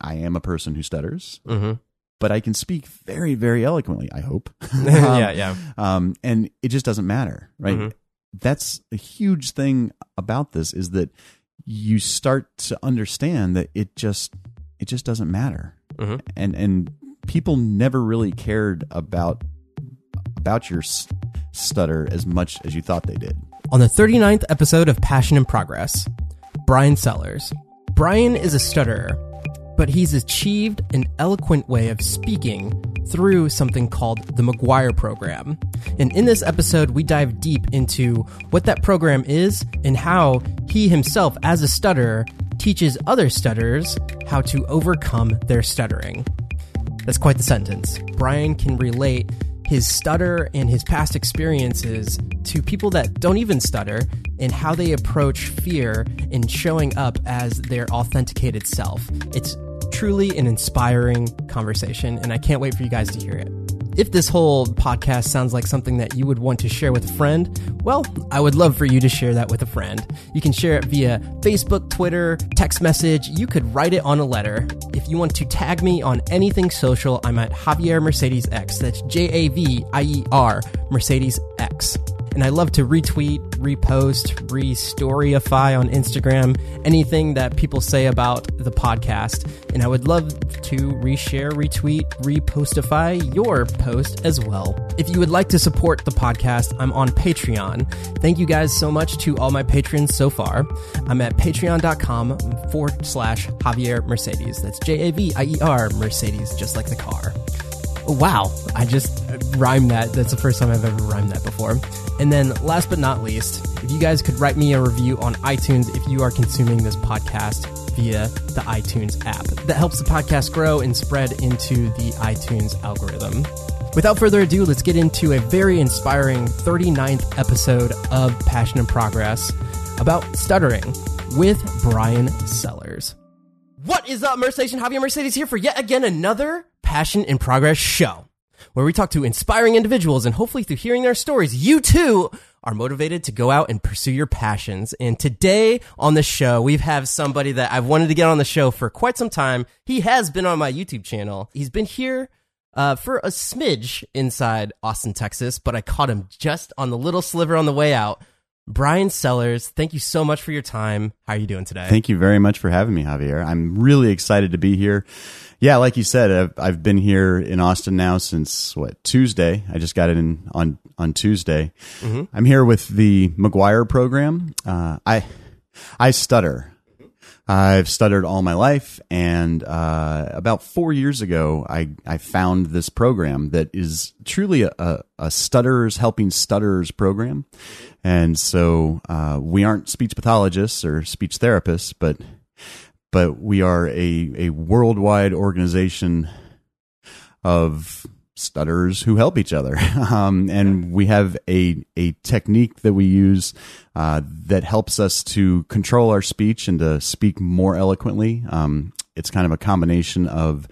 I am a person who stutters, hmm but I can speak very, very eloquently. I hope. yeah, yeah. Um, and it just doesn't matter, right? Mhm. That's a huge thing about this is that you start to understand that it just it just doesn't matter, Mhm. and and people never really cared about about your stutter as much as you thought they did. On the 39th episode of Passion in Progress, Brian Sellers. Brian is a stutterer, but he's achieved an eloquent way of speaking through something called the McGuire program. And in this episode, we dive deep into what that program is and how he himself, as a stutterer, teaches other stutterers how to overcome their stuttering. That's quite the sentence. Brian can relate his stutter and his past experiences to people that don't even stutter and how they approach fear in showing up as their authenticated self. It's truly an inspiring conversation, and I can't wait for you guys to hear it. If this whole podcast sounds like something that you would want to share with a friend, well, I would love for you to share that with a friend. You can share it via Facebook, Twitter, text message. You could write it on a letter. If you want to tag me on anything social, I'm at Javier Mercedes X. That's J A V I E R Mercedes X. And I love to retweet, repost, re-storyify on Instagram anything that people say about the podcast. And I would love to reshare, retweet, repostify your post as well. If you would like to support the podcast, I'm on Patreon. Thank you guys so much to all my patrons so far. I'm at patreon.com forward slash Javier Mercedes. That's J A V I E R Mercedes, just like the car. Wow, I just rhymed that. That's the first time I've ever rhymed that before. And then, last but not least, if you guys could write me a review on iTunes if you are consuming this podcast via the iTunes app. That helps the podcast grow and spread into the iTunes algorithm. Without further ado, let's get into a very inspiring 39th episode of Passion in Progress about stuttering with Brian Sellers. What is up, Mercedes? And Javier Mercedes here for yet again another Passion in Progress show, where we talk to inspiring individuals and hopefully through hearing their stories, you too are motivated to go out and pursue your passions. And today on the show, we have somebody that I've wanted to get on the show for quite some time. He has been on my YouTube channel. He's been here uh, for a smidge inside Austin, Texas, but I caught him just on the little sliver on the way out. Brian Sellers, thank you so much for your time. How are you doing today? Thank you very much for having me, Javier. I'm really excited to be here. Yeah, like you said, I've, I've been here in Austin now since what Tuesday. I just got it in on on Tuesday. I'm here with the McGuire program. Uh, I I stutter. I've stuttered all my life, and uh, about four years ago, I, I found this program that is truly a, a, a stutterers helping stutterers program. And so uh, we aren't speech pathologists or speech therapists, but but we are a, a worldwide organization of stutterers who help each other. Um, and we have a, a technique that we use uh, that helps us to control our speech and to speak more eloquently. Um, it's kind of a combination of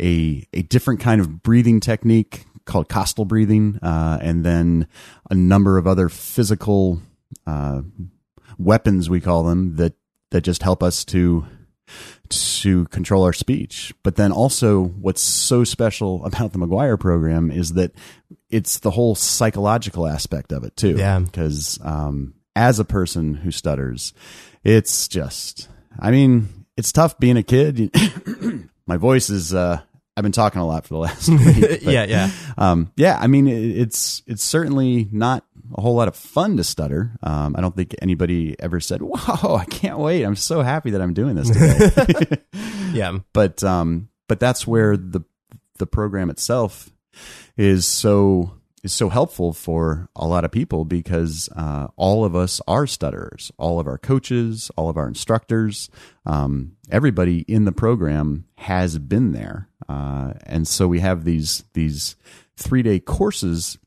a, a different kind of breathing technique called costal breathing, uh, and then a number of other physical uh, weapons, we call them, that, that just help us to to control our speech. But then also what's so special about the McGuire program is that it's the whole psychological aspect of it too. Yeah. Because um, as a person who stutters, it's just, I mean, it's tough being a kid. My voice is, uh, I've been talking a lot for the last week. but, yeah, yeah. um, yeah, I mean, it, it's it's certainly not a whole lot of fun to stutter. Um, I don't think anybody ever said, "Wow, I can't wait! I'm so happy that I'm doing this today." Yeah. but um, but that's where the the program itself is so is so helpful for a lot of people because uh, all of us are stutterers. All of our coaches, all of our instructors, um, everybody in the program has been there, uh, and so we have these these three day courses.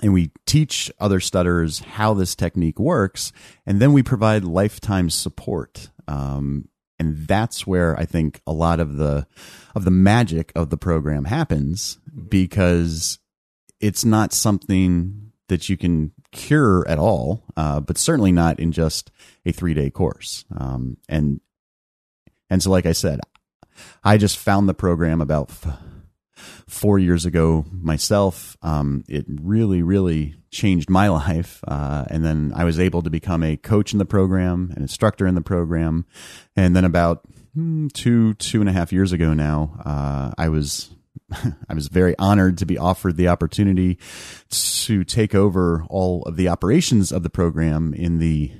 And we teach other stutterers how this technique works, and then we provide lifetime support. Um, and that's where I think a lot of the of the magic of the program happens because it's not something that you can cure at all, uh, but certainly not in just a three day course. Um, and and so, like I said, I just found the program about f- four years ago myself. Um, it really, really changed my life. Uh, and then I was able to become a coach in the program, an instructor in the program. And then about hmm, two, two and a half years ago now, uh, I was I was very honored to be offered the opportunity to take over all of the operations of the program in the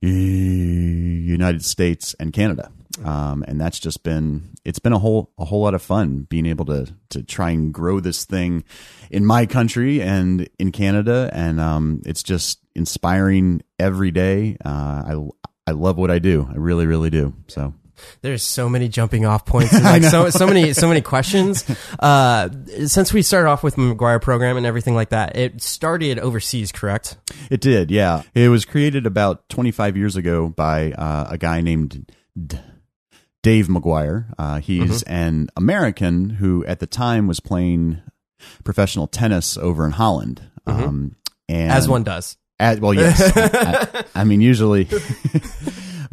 United States and Canada. Um, and that's just been it's been a whole a whole lot of fun being able to to try and grow this thing in my country and in Canada, and um, it's just inspiring every day. Uh, I I love what I do. I really really do. So there's so many jumping off points, and like so so many so many questions. Uh, since we started off with the McGuire program and everything like that, it started overseas, correct? It did, yeah. It was created about 25 years ago by uh, a guy named. D- Dave McGuire. Uh, he's mm-hmm. an American who, at the time, was playing professional tennis over in Holland. Mm-hmm. Um, and as one does. At, well, yes. I, I, mean, usually,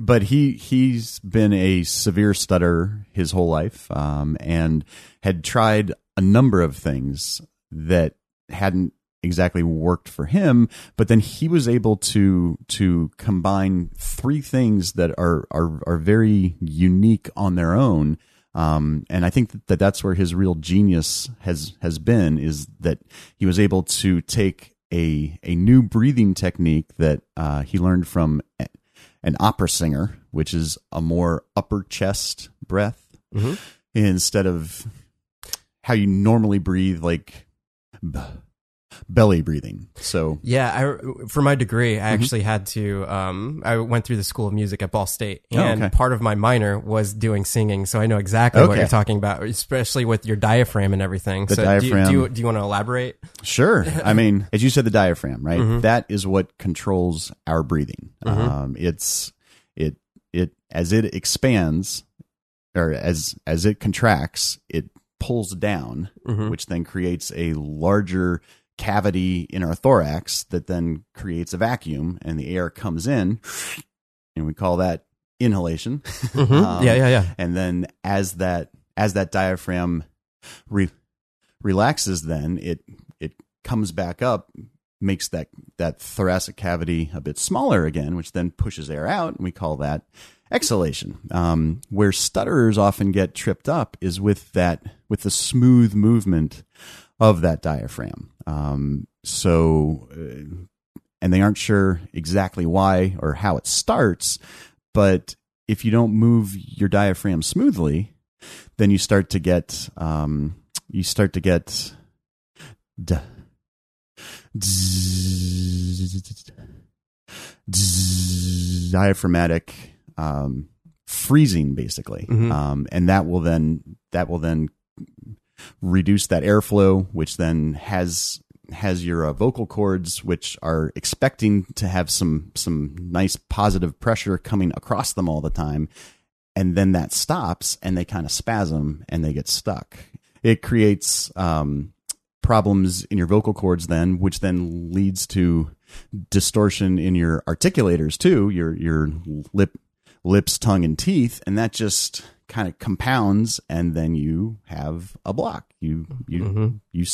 but he he's been a severe stutter his whole life, um, and had tried a number of things that hadn't exactly worked for him but then he was able to to combine three things that are are are very unique on their own. Um, and I think that that's where his real genius has has been is that he was able to take a a new breathing technique that uh, he learned from an opera singer, which is a more upper chest breath mm-hmm. instead of how you normally breathe, like belly breathing. So yeah, I, for my degree, I mm-hmm. actually had to. Um, I went through the School of Music at Ball State, oh, and oh, okay. part of my minor was doing singing. So I know exactly okay. what you're talking about, especially with your diaphragm and everything. The so diaphragm. Do you, do you, do you want to elaborate? Sure. I mean, as you said, the diaphragm, right? Mm-hmm. That is what controls our breathing. Mm-hmm. Um, it's it it as it expands or as as it contracts, it pulls down, mm-hmm. which then creates a larger cavity in our thorax that then creates a vacuum and the air comes in and we call that inhalation. Mm-hmm. um, yeah yeah yeah. and then as that as that diaphragm re- relaxes then it it comes back up makes that that thoracic cavity a bit smaller again which then pushes air out and we call that exhalation. Um, where stutterers often get tripped up is with that with the smooth movement of that diaphragm. Um, so, uh, and they aren't sure exactly why or how it starts, but if you don't move your diaphragm smoothly, then you start to get um, you start to get d- diaphragmatic um, freezing, basically, mm-hmm. um, and that will then that will then reduce that airflow, which then has has your uh, vocal cords, which are expecting to have some some nice positive pressure coming across them all the time, and then that stops, and they kind of spasm and they get stuck. It creates um, problems in your vocal cords, then, which then leads to distortion in your articulators too, your your lip, lips, tongue, and teeth, and that just kind of compounds and then you have a block. You you mm-hmm. you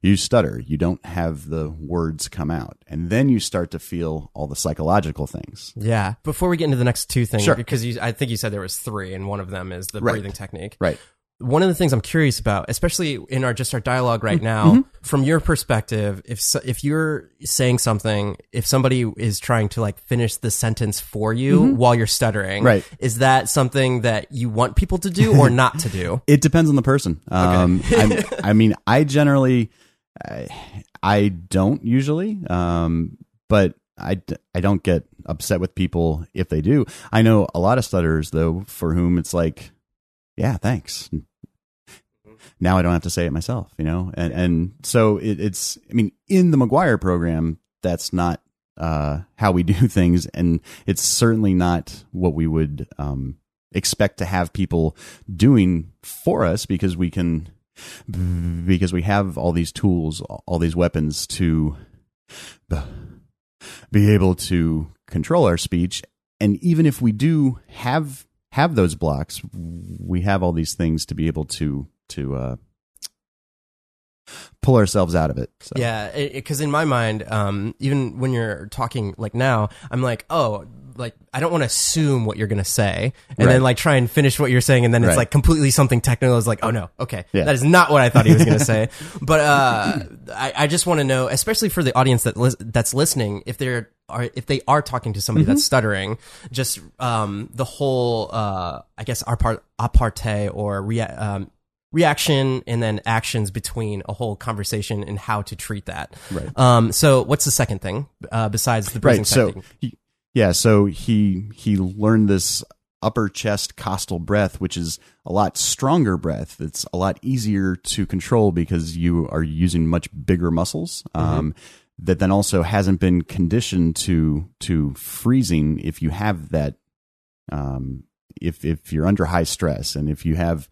you stutter. You don't have the words come out. And then you start to feel all the psychological things. Yeah. Before we get into the next two things sure. because you, i think you said there was three and one of them is the right. breathing technique. Right one of the things I'm curious about, especially in our just our dialogue right now, mm-hmm. from your perspective, if if you're saying something, if somebody is trying to like finish the sentence for you mm-hmm. while you're stuttering, right. is that something that you want people to do or not to do? it depends on the person. Um, I mean, I generally, I, I don't usually, um, but I, I don't get upset with people if they do. I know a lot of stutterers though, for whom it's like, yeah, thanks now I don't have to say it myself, you know? And, and so it, it's, I mean, in the McGuire program, that's not, uh, how we do things. And it's certainly not what we would, um, expect to have people doing for us because we can, because we have all these tools, all these weapons to be able to control our speech. And even if we do have have those blocks, we have all these things to be able to to uh, pull ourselves out of it. So. Yeah, because in my mind, um, even when you're talking like now, I'm like, oh, like I don't want to assume what you're going to say, and Right. then like try and finish what you're saying, and then it's Right. like completely something technical. It's like, oh no, okay, Yeah. that is not what I thought he was going to say. But uh, I, I just want to know, especially for the audience that lis- that's listening, if they're are if they are talking to somebody Mm-hmm. that's stuttering, just um, the whole uh, I guess apart aparté or rea- um, reaction and then actions between a whole conversation and how to treat that. Right. Um, so what's the second thing uh, besides the breathing right so he, yeah so he he learned this upper chest costal breath which is a lot stronger breath it's a lot easier to control because you are using much bigger muscles um, that then also hasn't been conditioned to to freezing if you have that um, if if you're under high stress and if you have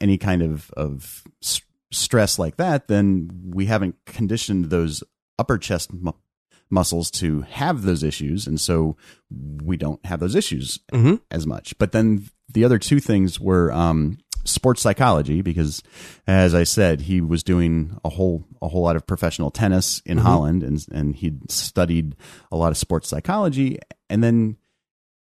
any kind of of s- stress like that, then we haven't conditioned those upper chest mu- muscles to have those issues, and so we don't have those issues Mhm. as much. But then the other two things were um, sports psychology, because as I said, he was doing a whole a whole lot of professional tennis in Holland, and and he'd studied a lot of sports psychology, and then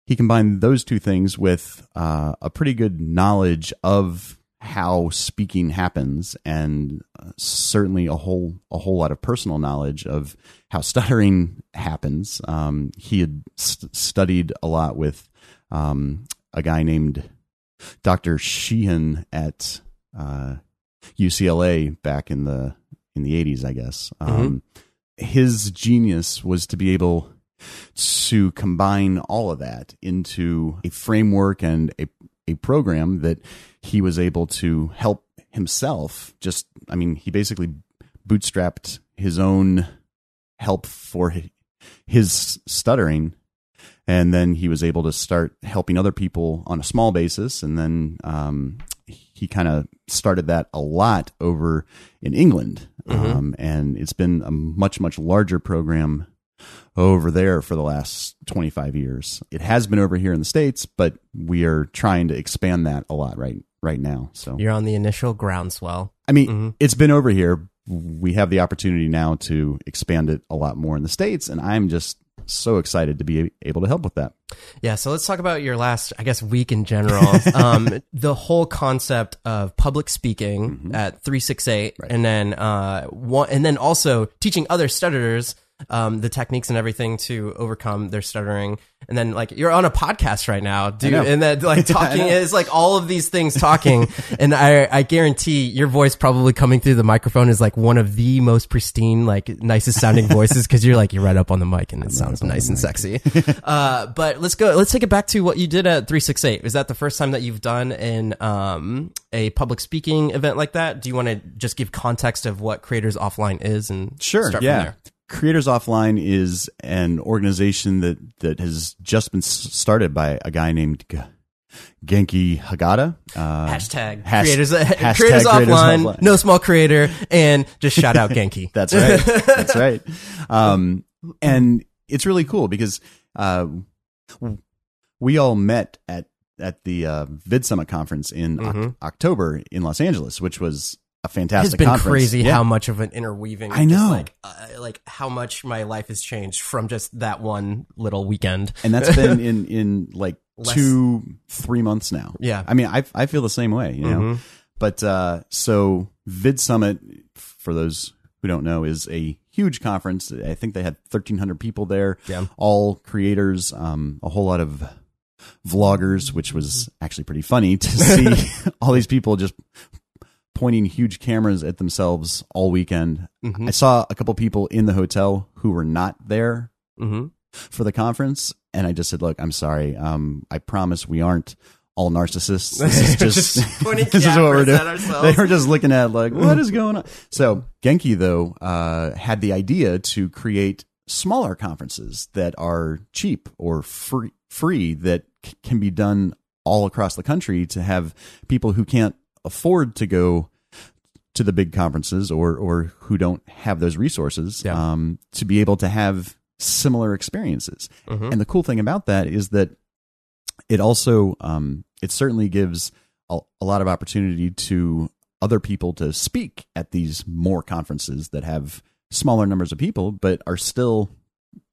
he combined those two things with uh, a pretty good knowledge of how speaking happens and uh, certainly a whole a whole lot of personal knowledge of how stuttering happens um, he had st- studied a lot with um, a guy named Dr. Sheehan at uh, UCLA back in the in the 80s I guess um, his genius was to be able to combine all of that into a framework and a, a program that he was able to help himself just i mean he basically bootstrapped his own help for his stuttering. And then he was able to start helping other people on a small basis. And then um, he kind of started that a lot over in england. Um, and it's been a much much larger program over there for the last 25 years. It has been over here in the states, but we are trying to expand that a lot right right now. So You're on the initial groundswell. I mean, it's been over here. We have the opportunity now to expand it a lot more in the states and I'm just so excited to be able to help with that. Yeah, so let's talk about your last, I guess, week in general. um, the whole concept of public speaking at 368, and then uh, one, and then also teaching other stutterers um, the techniques and everything to overcome their stuttering. And then, like, you're on a podcast right now, dude, and that like talking is like all of these things talking. and I, I guarantee your voice probably coming through the microphone is like one of the most pristine, like nicest sounding voices because you're like you're right up on the mic and it sounds nice and sexy. uh, but let's go. Let's take it back to what you did at 368. Is that the first time that you've done in um, a public speaking event like that? Do you want to just give context of what Creators Offline is and Sure. yeah. Creators Offline is an organization that that has just been started by a guy named G- Genki Hagata. Uh, Hashtag, Hash- creators, hashtag creators, Creators offline, Offline. no small creator, and just shout out Genki. That's right. That's right. Um, and it's really cool because uh, we all met at at the uh, Vid Summit conference in Oc- October in Los Angeles, which was a fantastic. it's been conference. crazy Yeah. how much of an interweaving. I just know. like uh, like how much my life has changed from just that one little weekend. and that's been in in like Less- two three months now. Yeah. I mean, I I feel the same way, you know. Mhm. But uh, so Vid Summit, for those who don't know, is a huge conference. I think they had thirteen hundred people there. Yeah. all creators, um, a whole lot of vloggers, which was actually pretty funny to see all these people just pointing huge cameras at themselves all weekend. Mhm. I saw a couple people in the hotel who were not there Mhm. for the conference, and I just said, "Look, I'm sorry. Um, I promise we aren't all narcissists. This is just, Just this is what we're doing." at ourselves. They were just looking at like, what is going on? So Genki though uh, had the idea to create smaller conferences that are cheap or free, free that c- can be done all across the country to have people who can't afford to go to the big conferences or or who don't have those resources Yeah. um, to be able to have similar experiences. And the cool thing about that is that it also um, it certainly gives a, a lot of opportunity to other people to speak at these more conferences that have smaller numbers of people, but are still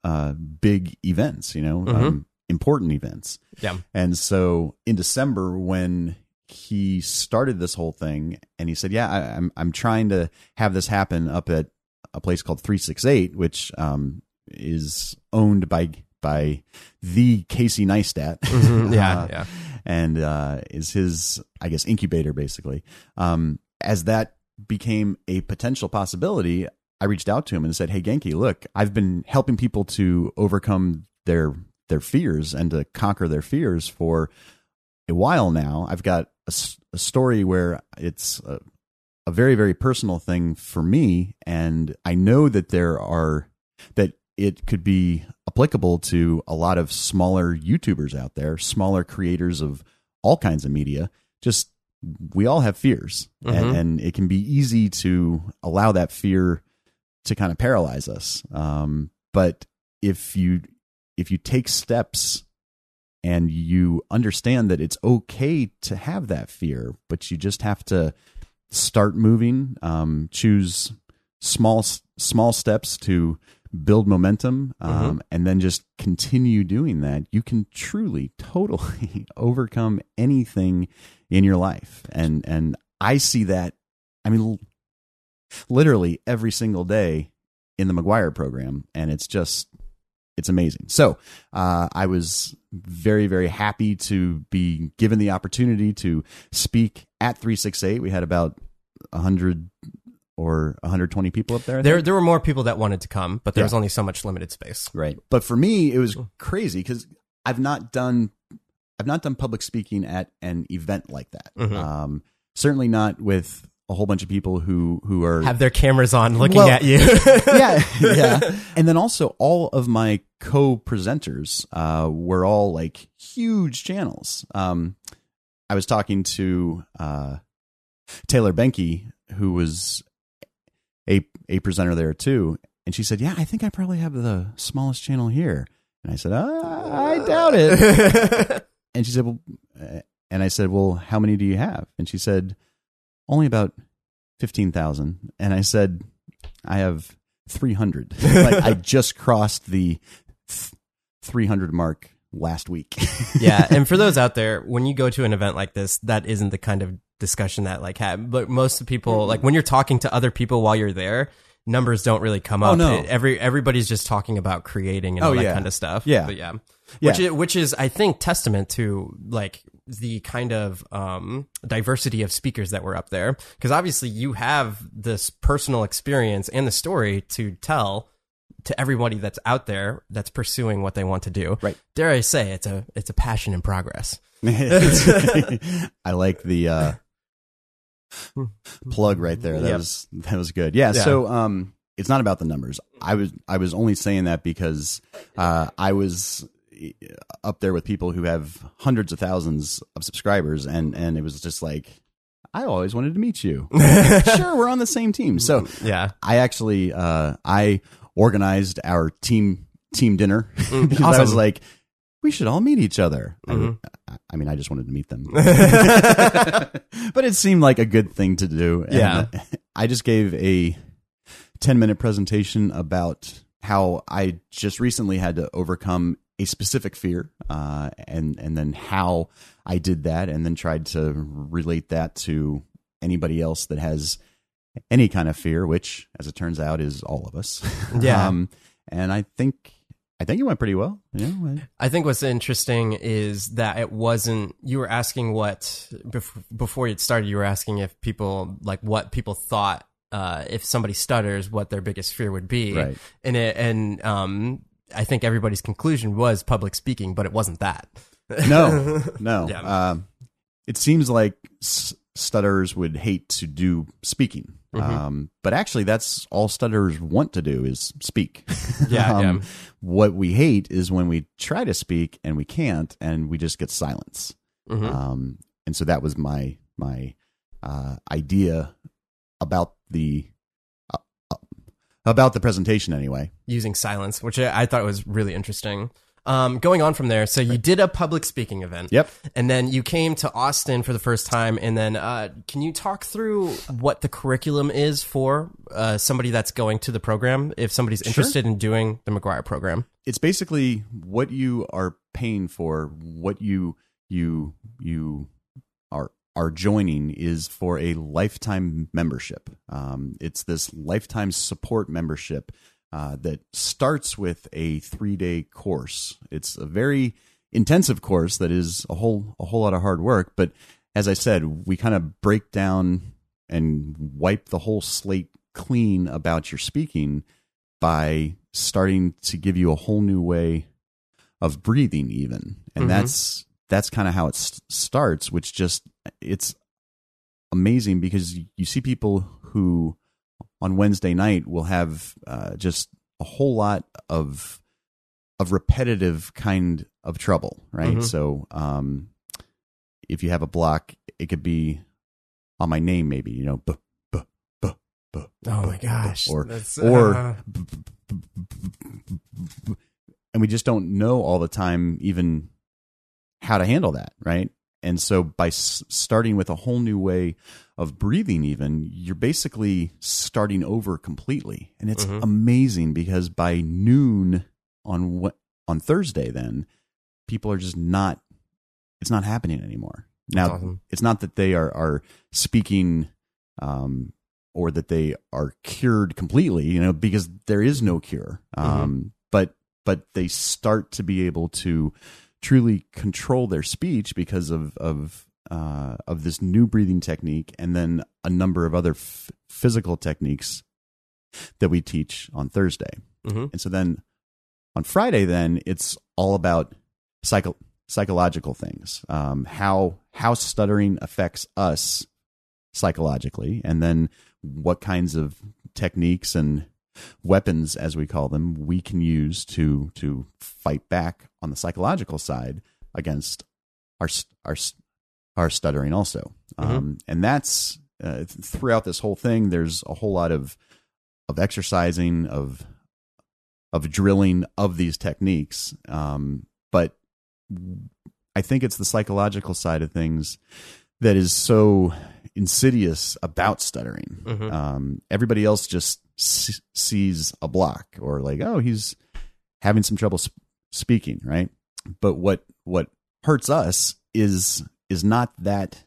uh, big events. You know, um, important events. Yeah. And so in December, when he started this whole thing, and he said, "Yeah, I, I'm I'm trying to have this happen up at a place called Three Six Eight, which um, is owned by by the Casey Neistat, Yeah, Uh, yeah. and uh, is his I guess incubator basically. Um, as that became a potential possibility, I reached out to him and said, "Hey Genki, look, I've been helping people to overcome their their fears and to conquer their fears for a while now. I've got a story where it's a, a very very personal thing for me, and I know that there are that it could be applicable to a lot of smaller YouTubers out there, smaller creators of all kinds of media. Just we all have fears, and, Mhm. and it can be easy to allow that fear to kind of paralyze us. Um, but if you if you take steps and you understand that it's okay to have that fear, but you just have to start moving, um, choose small small steps to build momentum, um, and then just continue doing that. You can truly, totally overcome anything in your life, and and I see that. I mean, literally every single day in the McGuire program, and it's just it's amazing. So uh, I was very very happy to be given the opportunity to speak at 368. We had about 100 or 120 people up there. I There, think. there were more people that wanted to come, but there Yeah. was only so much limited space. right. But for me, it was crazy because I've not done I've not done public speaking at an event like that. Mhm. Um, certainly not with a whole bunch of people who who are Have their cameras on, looking Well, at you. yeah, yeah. And then also all of my co-presenters uh, were all like huge channels. Um, I was talking to uh, Taylor Benke, who was a a presenter there too, and she said, "Yeah, I think I probably have the smallest channel here." And I said, uh, "I doubt it." and she said, "Well," uh, and I said, "Well, how many do you have?" And she said, "Only about fifteen thousand. And I said, "I have three hundred. like I just crossed the three hundred mark last week." yeah, and for those out there, when you go to an event like this, that isn't the kind of discussion that like have. But most of people, like when you're talking to other people while you're there, numbers don't really come oh, up. Oh, no. It- every everybody's just talking about creating and Oh, all that yeah. kind of stuff. Yeah. but yeah, Yeah. which is, which is I think testament to like the kind of um, diversity of speakers that were up there because obviously you have this personal experience and the story to tell to everybody that's out there that's pursuing what they want to do. Right. Dare I say it's a it's a passion in progress. I like the uh, plug right there. That Yep. was that was good. Yeah, Yeah. So um, it's not about the numbers. I was I was only saying that because uh, I was up there with people who have hundreds of thousands of subscribers, and and it was just like I always wanted to meet you. sure, we're on the same team. So Yeah. I actually uh, I organized our team team dinner because I was Mm, like, we should all meet each other. I- Mhm. I, I mean, I just wanted to meet them, but it seemed like a good thing to do. And Yeah. I just gave a ten minute presentation about how I just recently had to overcome a specific fear, uh, and and then how I did that, and then tried to relate that to anybody else that has any kind of fear, which, as it turns out, is all of us. Yeah. um, and I think I think it went pretty well. You know, I- think what's interesting is that it wasn't. You were asking what bef- before it started. You were asking if people like what people thought uh, if somebody stutters, what their biggest fear would be. Right. And it, and um, I think everybody's conclusion was public speaking, but it wasn't that. no, no. Yeah. Um, it seems like stutterers would hate to do speaking. Mm-hmm. Um, but actually, that's all stutterers want to do is speak. Yeah, Um, yeah. What we hate is when we try to speak and we can't, and we just get silence. Mhm. Um, and so that was my my uh, idea about the about the presentation anyway. using silence, which I thought was really interesting. um, going on from there, so you did a public speaking event. Yep. And then you came to Austin for the first time. And then, uh, can you talk through what the curriculum is for uh, somebody that's going to the program if somebody's interested in doing the McGuire program? It's basically what you are paying for, what you you you are joining is for a lifetime membership. Um, it's this lifetime support membership uh, that starts with a three day course. It's a very intensive course that is a whole a whole lot of hard work. But as I said, we kind of break down and wipe the whole slate clean about your speaking by starting to give you a whole new way of breathing even and Mhm. that's that's kind of how it s- starts which just it's amazing because you- see people who on Wednesday night will have uh, just a whole lot of of repetitive kind of trouble, right? Mhm. So, um, if you have a block, it could be on my name, maybe you know, buh, buh, buh, buh, Oh my gosh. or That's, or uh, and we just don't know all the time even how to handle that right? And so by s- starting with a whole new way of breathing even you're basically starting over completely. And it's Mhm. amazing because by noon on on Thursday then people are just not it's not happening anymore. Now awesome. it's not that they are are speaking um or that they are cured completely you know because there is no cure. Um but but they start to be able to truly control their speech because of of uh, of this new breathing technique and then a number of other f- physical techniques that we teach on Thursday. Mhm. And so then on Friday, then it's all about psycho- psychological things, um, how how stuttering affects us psychologically, and then what kinds of techniques and weapons, as we call them, we can use to to fight back on the psychological side against our our our stuttering also. Um, and that's uh, throughout this whole thing. There's a whole lot of of exercising of of drilling of these techniques. Um, but I think it's the psychological side of things that is so insidious about stuttering. Mhm. Um, everybody else just sees a block or like, oh, he's having some trouble sp- speaking, right? But what what hurts us is is not that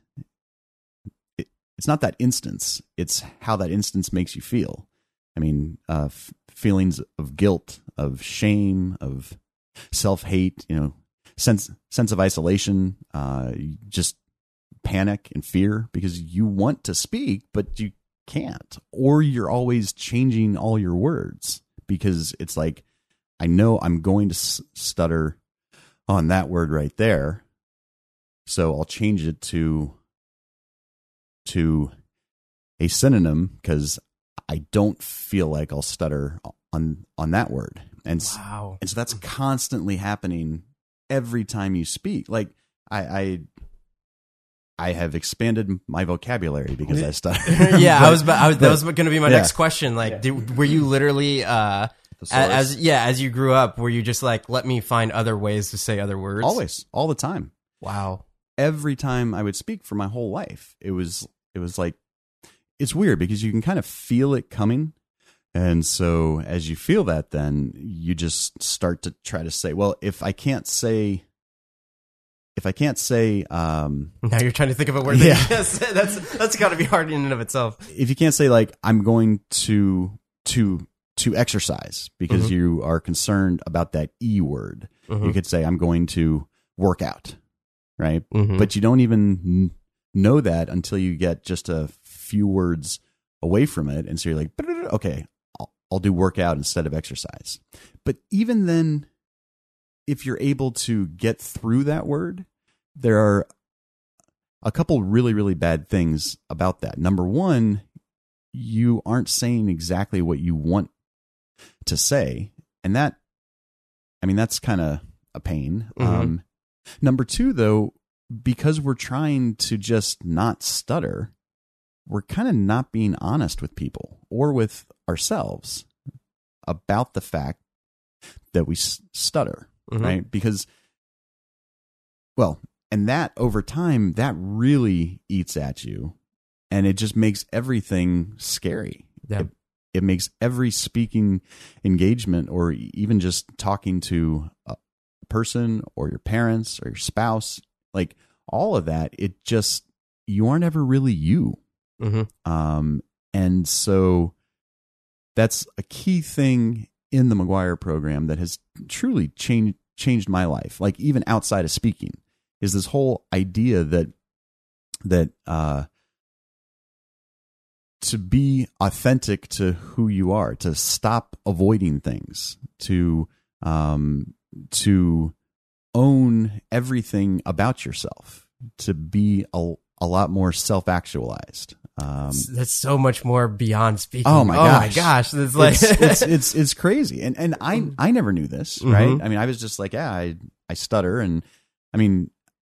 it, it's not that instance. It's how that instance makes you feel. I mean, uh, f- feelings of guilt, of shame, of self hate. You know, sense sense of isolation, uh, just panic and fear because you want to speak but you can't, or you're always changing all your words because it's like I know I'm going to s- stutter on that word right there, so I'll change it to to a synonym because I don't feel like I'll stutter on on that word, and Wow. and so that's constantly happening every time you speak. Like I, I, I have expanded my vocabulary because I stutter. yeah, I was, about, I was. That was going to be my yeah. next question. Like, did, were you literally, uh, as yeah, as you grew up, were you just like, let me find other ways to say other words? always, all the time. Wow. Every time I would speak for my whole life, it was it was like it's weird because you can kind of feel it coming. And so as you feel that then you just start to try to say, well, if I can't say if I can't say um Now you're trying to think of a word. Yeah. That that's, that's got to be hard in and of itself. if you can't say like I'm going to to to exercise because Mhm. you are concerned about that e word, Mhm. you could say I'm going to work out, right? Mhm. But you don't even know that until you get just a few words away from it, and so you're like, okay, I'll, I'll do workout instead of exercise. But even then, if you're able to get through that word, there are a couple really really bad things about that. Number one, you aren't saying exactly what you want to say, and that, I mean, that's kind of a pain. Mhm. Um, number two, though, because we're trying to just not stutter, we're kind of not being honest with people or with ourselves about the fact that we s- stutter. Mhm. right? Because, well, and that over time, that really eats at you, and it just makes everything scary. Yeah. It, it makes every speaking engagement, or even just talking to a person, or your parents, or your spouse, like all of that. It just you aren't ever really you. hmm Um, and so that's a key thing in the McGuire program that has truly changed changed my life. Like even outside of speaking, is this whole idea that that uh, to be authentic to who you are, to stop avoiding things, to um, to own everything about yourself, to be a, a lot more self actualized. Um, That's so much more beyond speaking. Oh my Oh my gosh. gosh! It's like it's, it's it's it's crazy, and and I I never knew this, Mhm. right? I mean, I was just like, yeah, I I stutter, and I mean,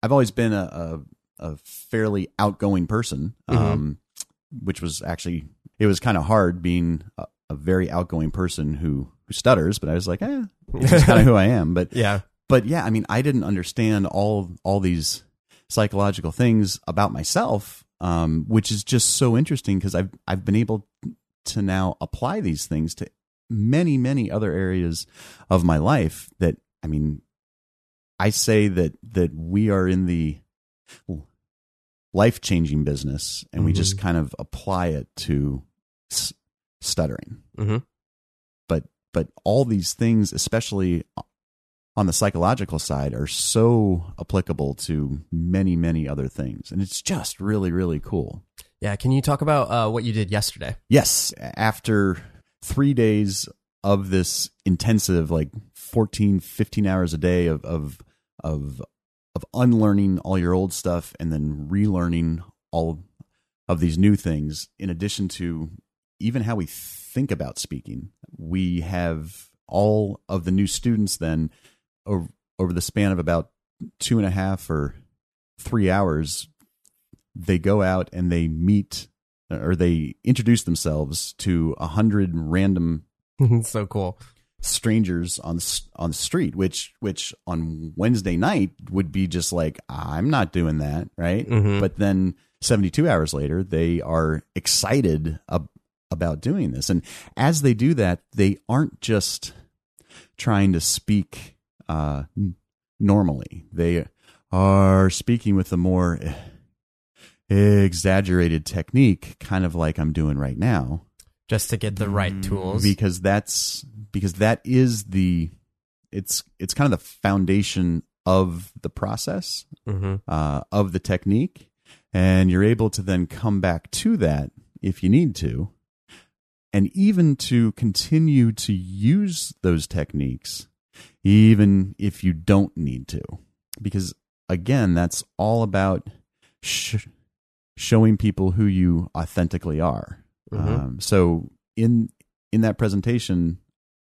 I've always been a a, a fairly outgoing person, um, which was actually it was kind of hard being a, a very outgoing person who who stutters, but I was like, eh, it's kind of who I am. But yeah. but yeah, I mean, I didn't understand all all these psychological things about myself, um, which is just so interesting because I've I've been able to now apply these things to many many other areas of my life. That I mean, I say that that we are in the life changing business, and we just kind of apply it to s- stuttering hmm but but all these things especially on the psychological side are so applicable to many many other things and it's just really really cool Yeah. Can you talk about uh, what you did yesterday? yes after 3 days of this intensive like 14 15 hours a day of of of of unlearning all your old stuff and then relearning all of these new things in addition to even how we think about speaking we have all of the new students then over, over the span of about two and a half or three hours they go out and they meet or they introduce themselves to a hundred random so cool. strangers on the, on the street which which on Wednesday night would be just like I'm not doing that right Mhm. but then 72 hours later they are excited ab- about doing this and as they do that they aren't just trying to speak uh normally. They are speaking with a more exaggerated technique kind of like I'm doing right now. Just to get the right tools. because that's because that is the it's it's kind of the foundation of the process hmm uh, of the technique. And you're able to then come back to that if you need to. And even to continue to use those techniques even if you don't need to because again that's all about sh- showing people who you authentically are Mhm. um, so in in that presentation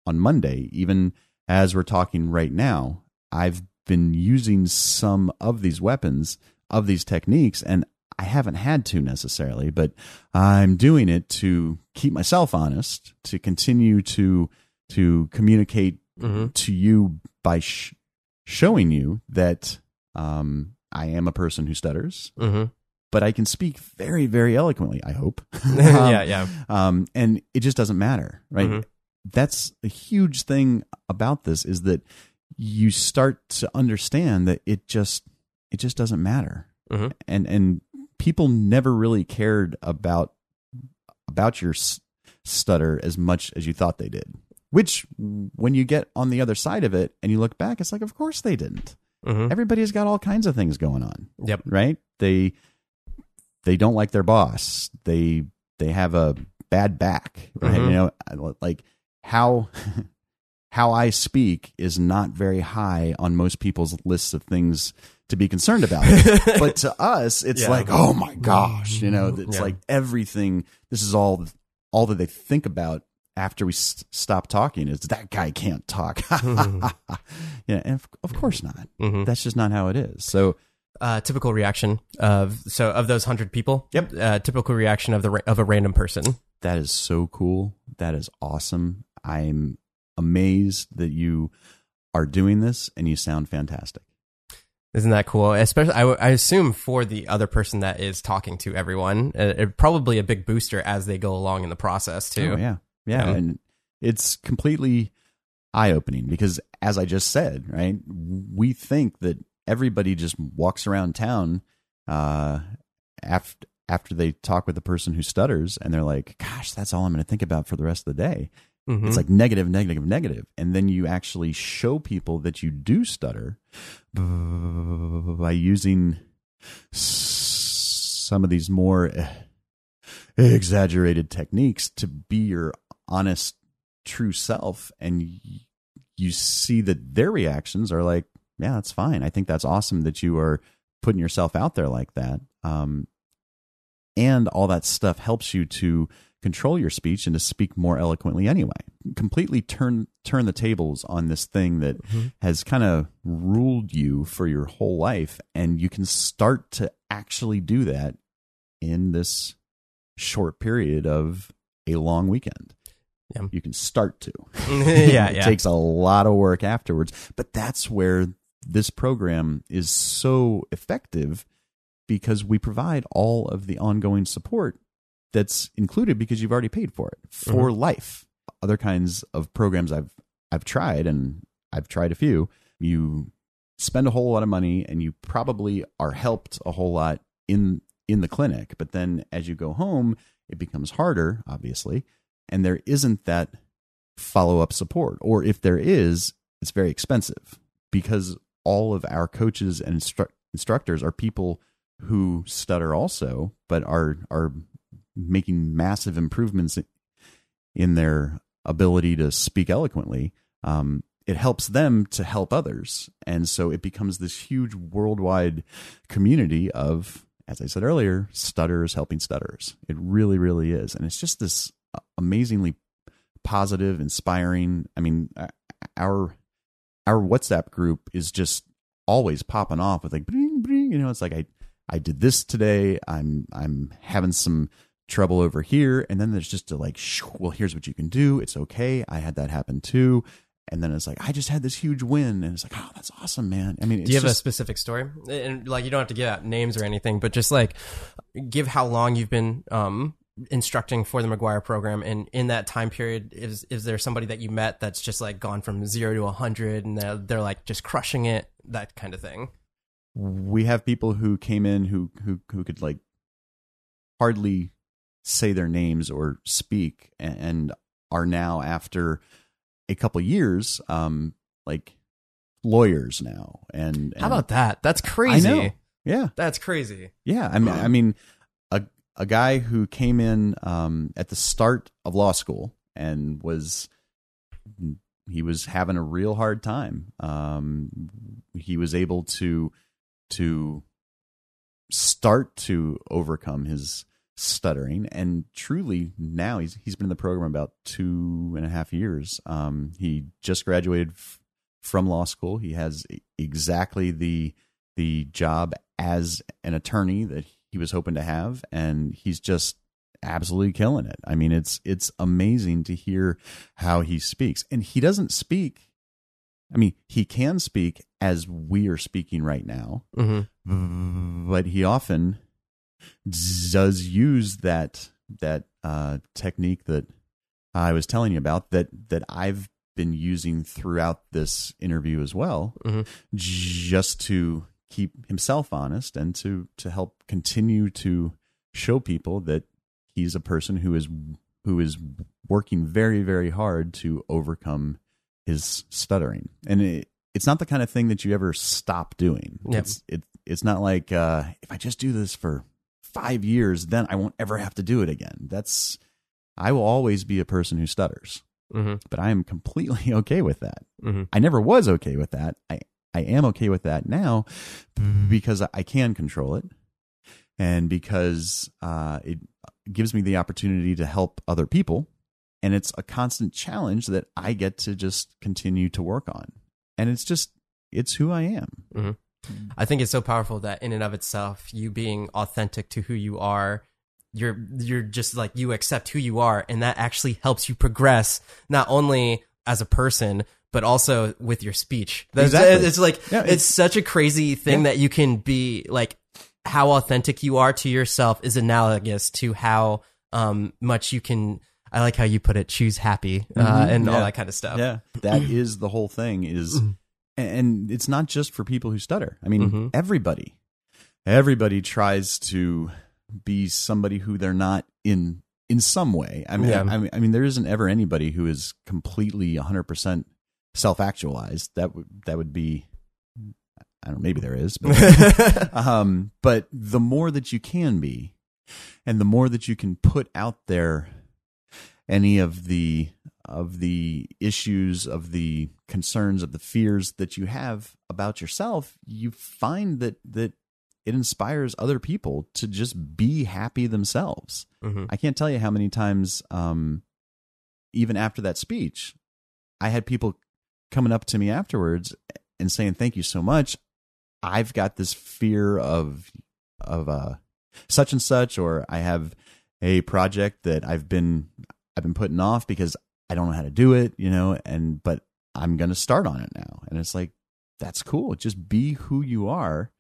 on Monday, even as we're talking right now, I've been using some of these weapons of these techniques, and I haven't had to necessarily, but I'm doing it to keep myself honest, to continue to to communicate hmm to you by sh- showing you that um, I am a person who stutters, hmm but I can speak very, very eloquently. I hope. yeah. Yeah. um, and it just doesn't matter, right? Mhm. That's a huge thing about this is that you start to understand that it just it just doesn't matter, Mhm. and and people never really cared about about your stutter as much as you thought they did. Which, when you get on the other side of it and you look back, it's like, of course they didn't. hmm Everybody's got all kinds of things going on Yep. right? They they don't like their boss. They they have a bad back, right? Mhm. You know, like how how I speak is not very high on most people's lists of things to be concerned about. but to us, it's Yeah. like, oh my gosh, you know, it's Yeah. like everything. This is all all that they think about after we s- stop talking is that guy can't talk. yeah, and of, of course not. Mhm. That's just not how it is. So uh, typical reaction of so of those hundred people. Yep. Uh, typical reaction of the of a random person. That is so cool. That is awesome. I'm amazed that you are doing this and you sound fantastic. Isn't that cool? Especially, I assume for the other person that is talking to everyone, uh, probably a big booster as they go along in the process too. Oh, yeah. Yeah. And it's completely eye opening because, as I just said, right, we think that everybody just walks around town uh, after, after they talk with the person who stutters and they're like, gosh, that's all I'm going to think about for the rest of the day. Mhm. It's like negative, negative, negative. And then you actually show people that you do stutter by using some of these more eh, exaggerated techniques to be your honest, true self. And you see that their reactions are like, yeah, that's fine. I think that's awesome that you are putting yourself out there like that. Um, and all that stuff helps you to control your speech and to speak more eloquently anyway completely turn turn the tables on this thing that has kind of ruled you for your whole life and you can start to actually do that in this short period of a long weekend Yeah. you can start to yeah, it yeah. takes a lot of work afterwards but that's where this program is so effective because we provide all of the ongoing support that's included because you've already paid for it for mm-hmm. life other kinds of programs i've i've tried and i've tried a few you spend a whole lot of money and you probably are helped a whole lot in in the clinic but then as you go home it becomes harder obviously and there isn't that follow up support. Or if there is it's very expensive because all of our coaches and instru- instructors are people who stutter also but are are making massive improvements in their ability to speak eloquently. Um, it helps them to help others. And so it becomes this huge worldwide community of as i said earlier stutterers helping stutterers. It really really is. And it's just this amazingly positive inspiring. I mean uh, our our whatsapp group is just always popping off with like bring bring you know it's like i i did this today. I'm i'm having some trouble over here. And then there's just a like well here's what you can do. It's okay. I had that happen too. And then it's like i just had this huge win. And it's like oh that's awesome man. I mean it's Do you have a specific story? And like, you don't have to give out names or anything, but just like, give how long you've been um, instructing for the McGuire program, and in that time period, is is there somebody that you met that's just like gone from zero to a hundred, and they're, they're like just crushing it, that kind of thing? we have people who came in who who who could like hardly say their names or speak and, and are now after a couple years um like lawyers now and, How about that? That's crazy. I know. yeah That's crazy. yeah i mean i mean a guy who came in um at the start of law school and was he was having a real hard time. Um he was able to to start to overcome his stuttering. And truly now he's he's been in the program about two and a half years. Um he just graduated f- from law school. He has exactly the the job as an attorney that he was hoping to have and he's just absolutely killing it. I mean it's it's amazing to hear how he speaks. And he doesn't speak i mean he can speak as we are speaking right now hmm but he often does use that that uh, technique that I was telling you about that that I've been using throughout this interview as well, Mhm. just to keep himself honest and to to help continue to show people that he's a person who is who is working very very hard to overcome his stuttering. And it, it's not the kind of thing that you ever stop doing. Yep. it's it, it's not like uh, if i just do this for five years then i won't ever have to do it again. That's i will always be a person who stutters. Hmm but i am completely okay with that. Hmm I never was okay with that. I, I am okay with that now because I can control it and because uh, it gives me the opportunity to help other people. And it's a constant challenge that I get to just continue to work on. And it's just, it's who I am. I think it's so powerful that in and of itself, you being authentic to who you are, you're you're just like you accept who you are, and that actually helps you progress not only as a person but also with your speech. That's, Exactly. It's like Yeah, it's, it's- such a crazy thing Yeah. that you can be like how authentic you are to yourself is analogous to how um much you can. I like how you put it. Choose happy uh, Mhm. and all that kind of stuff. Yeah, that is the whole thing. Is and it's not just for people who stutter. I mean, Mhm. everybody, everybody tries to be somebody who they're not in in some way. I mean, Yeah. I mean, I mean, there isn't ever anybody who is completely 100 percent self actualized. That would that would be. I don't know. Maybe there is, but um, but the more that you can be, and the more that you can put out there any of the of the issues of the concerns of the fears that you have about yourself you find that that it inspires other people to just be happy themselves Mm-hmm. i can't tell you how many times um even after that speech i had people coming up to me afterwards and saying thank you so much. I've got this fear of of uh such and such or i have a project that i've been i've been putting off because i don't know how to do it you know and but i'm gonna start on it now. And it's like that's cool. Just be who you are.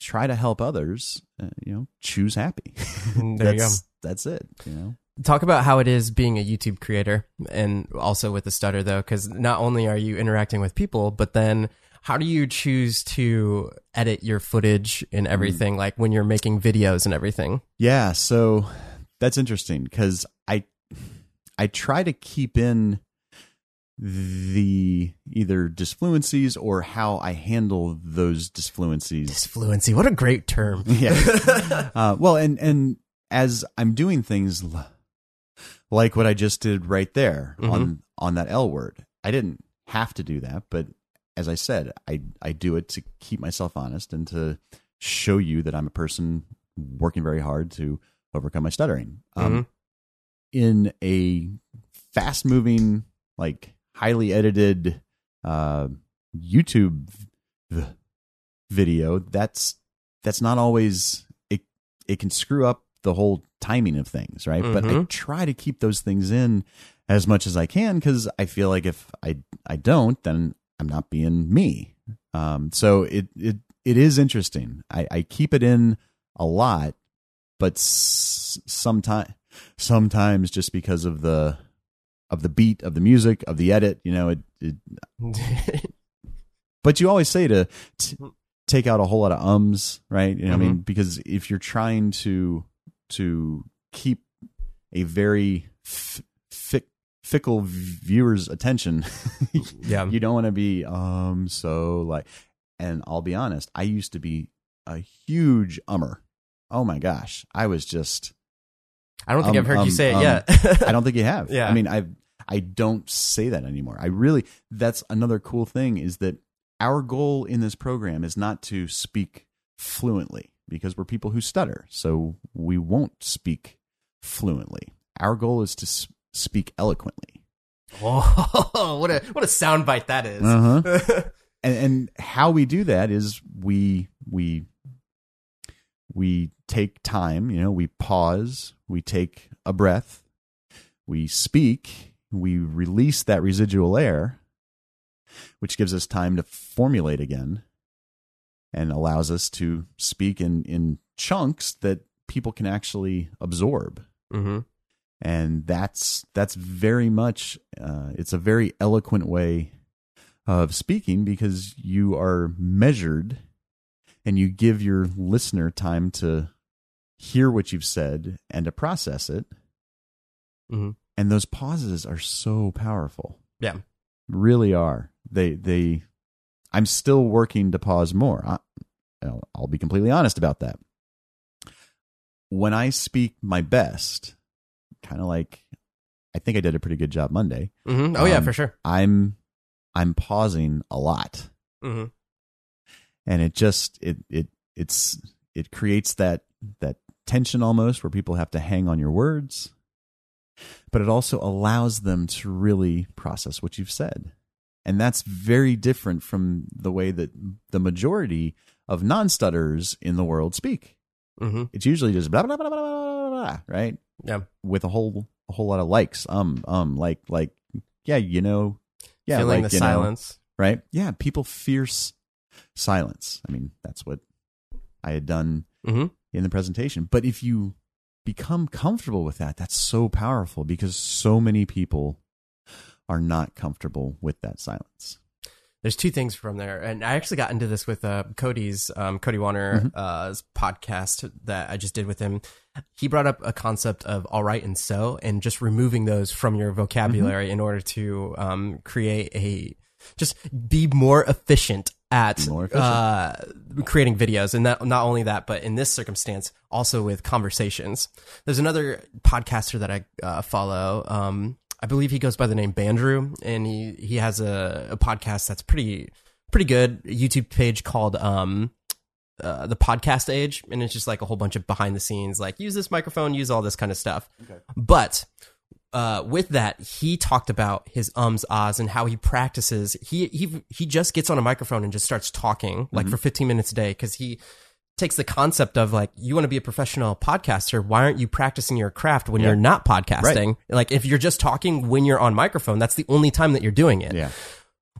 Try to help others uh, you know choose happy. There you that's that's it you know Talk about how it is being a YouTube creator and also with the stutter though, because not only are you interacting with people, but then how do you choose to edit your footage and everything, like when you're making videos and everything? Yeah, so that's interesting because I I try to keep in the either disfluencies or how I handle those disfluencies. Disfluency, what a great term. yeah. Uh, well, and and as I'm doing things like what I just did right there on on that L word, I didn't have to do that, but as I said, I I do it to keep myself honest and to show you that I'm a person working very hard to overcome my stuttering. Um, in a fast moving, like highly edited uh, YouTube v- video, that's that's not always it. It can screw up the whole timing of things, right? But I Mhm. try to keep those things in as much as I can because I feel like if I I don't, then I'm not being me. Um, so it it it is interesting. I, I keep it in a lot, but s- sometimes sometimes just because of the of the beat of the music of the edit, you know, it, it but you always say to t- take out a whole lot of ums, right? You know, what I mean, because if you're trying to to keep a very f- fick, fickle viewer's attention, yeah. you don't want to be um so like. And I'll be honest, I used to be a huge ummer. Oh my gosh, I was just. I don't think Um, I've heard um, you say it um, yet. I don't think you have. Yeah. I mean, I I don't say that anymore. I really that's another cool thing is that our goal in this program is not to speak fluently because we're people who stutter. So we won't speak fluently. Our goal is to speak eloquently. Oh, what a what a soundbite that is. Uh-huh. and and how we do that is we we we take time you know we pause we take a breath we speak we release that residual air which gives us time to formulate again and allows us to speak in in chunks that people can actually absorb. Hmm and that's that's very much uh, it's a very eloquent way of speaking because you are measured and you give your listener time to hear what you've said and to process it. Mhm. and those pauses are so powerful. Yeah. really are. They they i'm still working to pause more. I, I'll- i'll be completely honest about that. When i speak my best kind of like i think i did a pretty good job monday. Hmm Oh yeah, Um, for sure. i'm i'm pausing a lot. Hmm and it just it it it's it creates that that tension almost where people have to hang on your words. But it also allows them to really process what you've said and that's very different from the way that the majority of non-stutterers in the world speak hmm it's usually just blah blah blah blah blah, blah, blah right Yeah. with a whole a whole lot of likes um um like like yeah you know Yeah, Feeling like, the you know, silence. right? Yeah, people fear silence. I mean, that's what I had done hmm in the presentation. But if you become comfortable with that, that's so powerful because so many people are not comfortable with that silence. There's two things from there, and I actually got into this with uh, Cody's um, Cody Warner Mm-hmm. uh, podcast that I just did with him. He brought up a concept of all right and so, and just removing those from your vocabulary Mm-hmm. in order to um, create a just be more efficient at more efficient. Uh, creating videos, and that, not only that, but in this circumstance, also with conversations. There's another podcaster that I uh, follow. Um, I believe he goes by the name Bandrew, and he he has a, a podcast that's pretty pretty good. A YouTube page called um, uh, the Podcast Age, and it's just like a whole bunch of behind the scenes, like use this microphone, use all this kind of stuff. But uh, with that, he talked about his ums, ahs, and how he practices. He he he just gets on a microphone and just starts talking like for 15 minutes a day because he takes the concept of like you want to be a professional podcaster. Why aren't you practicing your craft when you're not podcasting? Like if you're just talking when you're on microphone, that's the only time that you're doing it Yeah.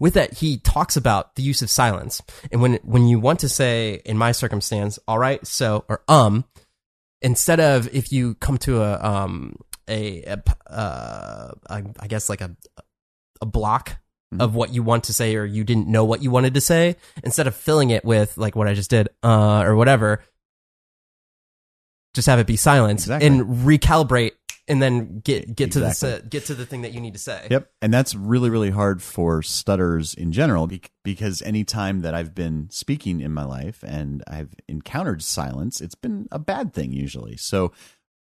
with that he talks about the use of silence and when when you want to say in my circumstance all right so or um instead of if you come to a um a, a uh I, I guess like a a block of what you want to say or you didn't know what you wanted to say instead of filling it with like what I just did uh or whatever just have it be silence Exactly. and recalibrate and then get get to Exactly. the get to the thing that you need to say Yep. And that's really, really hard for stutters in general because any time that I've been speaking in my life and I've encountered silence, it's been a bad thing usually. So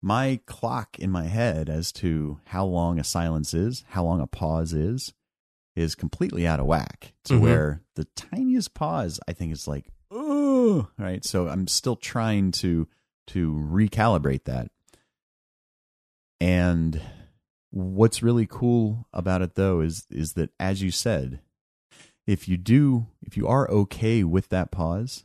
my clock in my head as to how long a silence is, how long a pause is, is completely out of whack to Mhm. where the tiniest pause I think is like, oh, right. So I'm still trying to to recalibrate that. And what's really cool about it though is is that as you said, if you do if you are okay with that pause,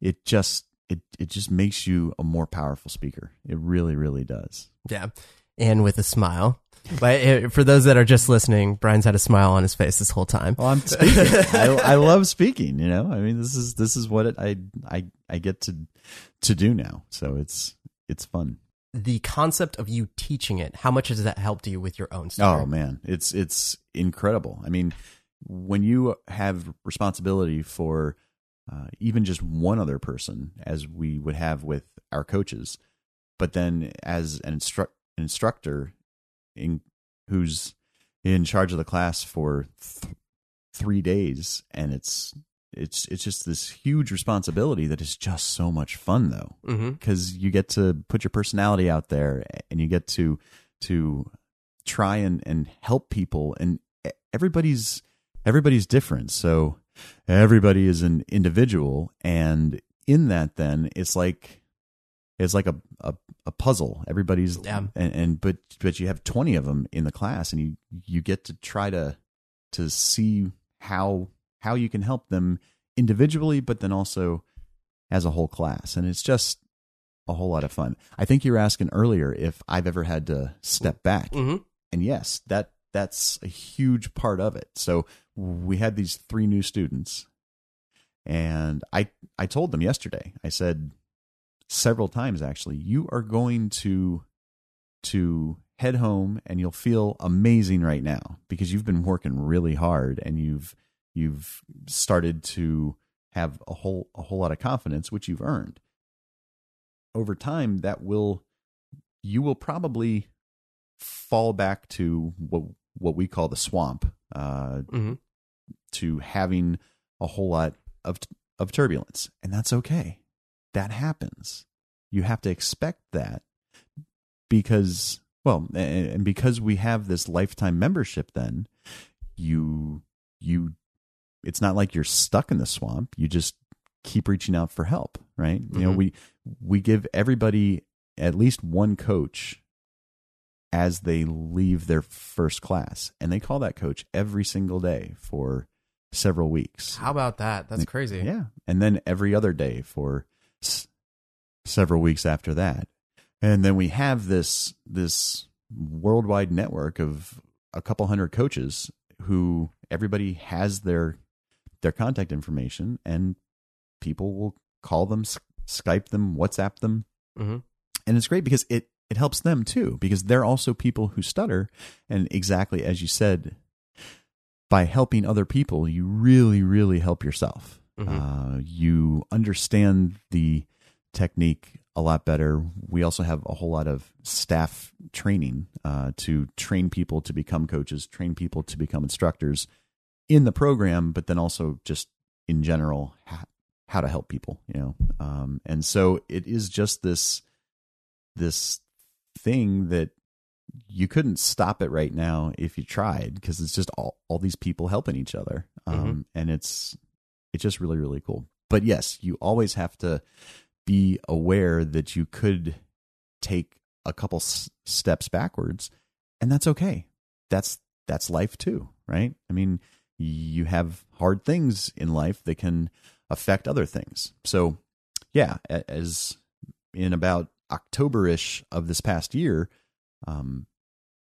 it just it it just makes you a more powerful speaker. It really really does. Yeah. And with a smile. But uh, for those that are just listening, Brian's had a smile on his face this whole time. Well, I'm speaking. I, I love speaking. You know, I mean, this is this is what it, I I I get to to do now. So it's it's fun. The concept of you teaching it, how much has that helped you with your own stutter? Oh man, it's it's incredible. I mean, when you have responsibility for uh, even just one other person, as we would have with our coaches, but then as an instructor in who's in charge of the class for th- three days, and it's it's it's just this huge responsibility that is just so much fun though. Mm-hmm. Because you get to put your personality out there and you get to to try and and help people and everybody's everybody's different. So everybody is an individual and in that then it's like it's like a a, a puzzle. Everybody's Yeah. and, and but but you have 20 of them in the class and you you get to try to to see how how you can help them individually but then also as a whole class. And it's just a whole lot of fun. I think you were asking earlier if i've ever had to step back. Hmm and yes that that's a huge part of it. So we had these three new students and i i told them yesterday. I said several times actually. You are going to to head home and you'll feel amazing right now because you've been working really hard and you've you've started to have a whole a whole lot of confidence which you've earned. Over time that will you will probably fall back to what what we call the swamp uh, hmm to having a whole lot of of turbulence and that's okay that happens you have to expect that because well and because we have this lifetime membership then you you it's not like you're stuck in the swamp you just keep reaching out for help right you know Mhm. we we give everybody at least one coach as they leave their first class and they call that coach every single day for several weeks How about that? That's crazy. yeah and then every other day for s- several weeks after that. And then we have this this worldwide network of a couple hundred coaches who everybody has their their contact information and people will call them skype them whatsapp them. Mm-hmm. and it's great because it it helps them too because they're also people who stutter. And exactly as you said by helping other people you really really help yourself Mhm. uh, you understand the technique a lot better. We also have a whole lot of staff training uh, to train people to become coaches train people to become instructors in the program but then also just in general ha- how to help people you know? Um, and so it is just this this thing that you couldn't stop it right now if you tried because it's just all, all these people helping each other. Um, and it's it's just really really cool. But yes you always have to be aware that you could take a couple s- steps backwards and that's okay. That's that's life too right? I mean you have hard things in life that can affect other things. So yeah as in about october-ish of this past year um,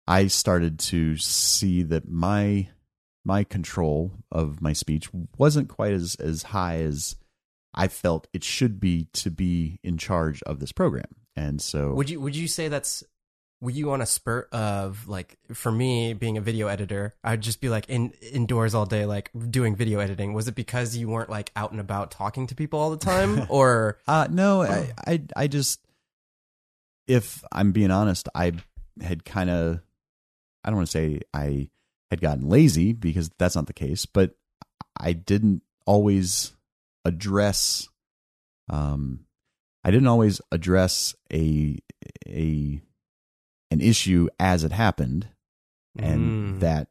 I started to see that my my control of my speech wasn't quite as as high as I felt it should be to be in charge of this program. And so Would you would you say that's were you on a spurt of like for me being a video editor, I'd just be like in indoors all day like doing video editing. Was it because you weren't like out and about talking to people all the time or Uh no, I, I I just if I'm being honest, I had kind of I don't want to say I had gotten lazy because that's not the case, but I didn't always address um I didn't always address a a an issue as it happened and Mm. that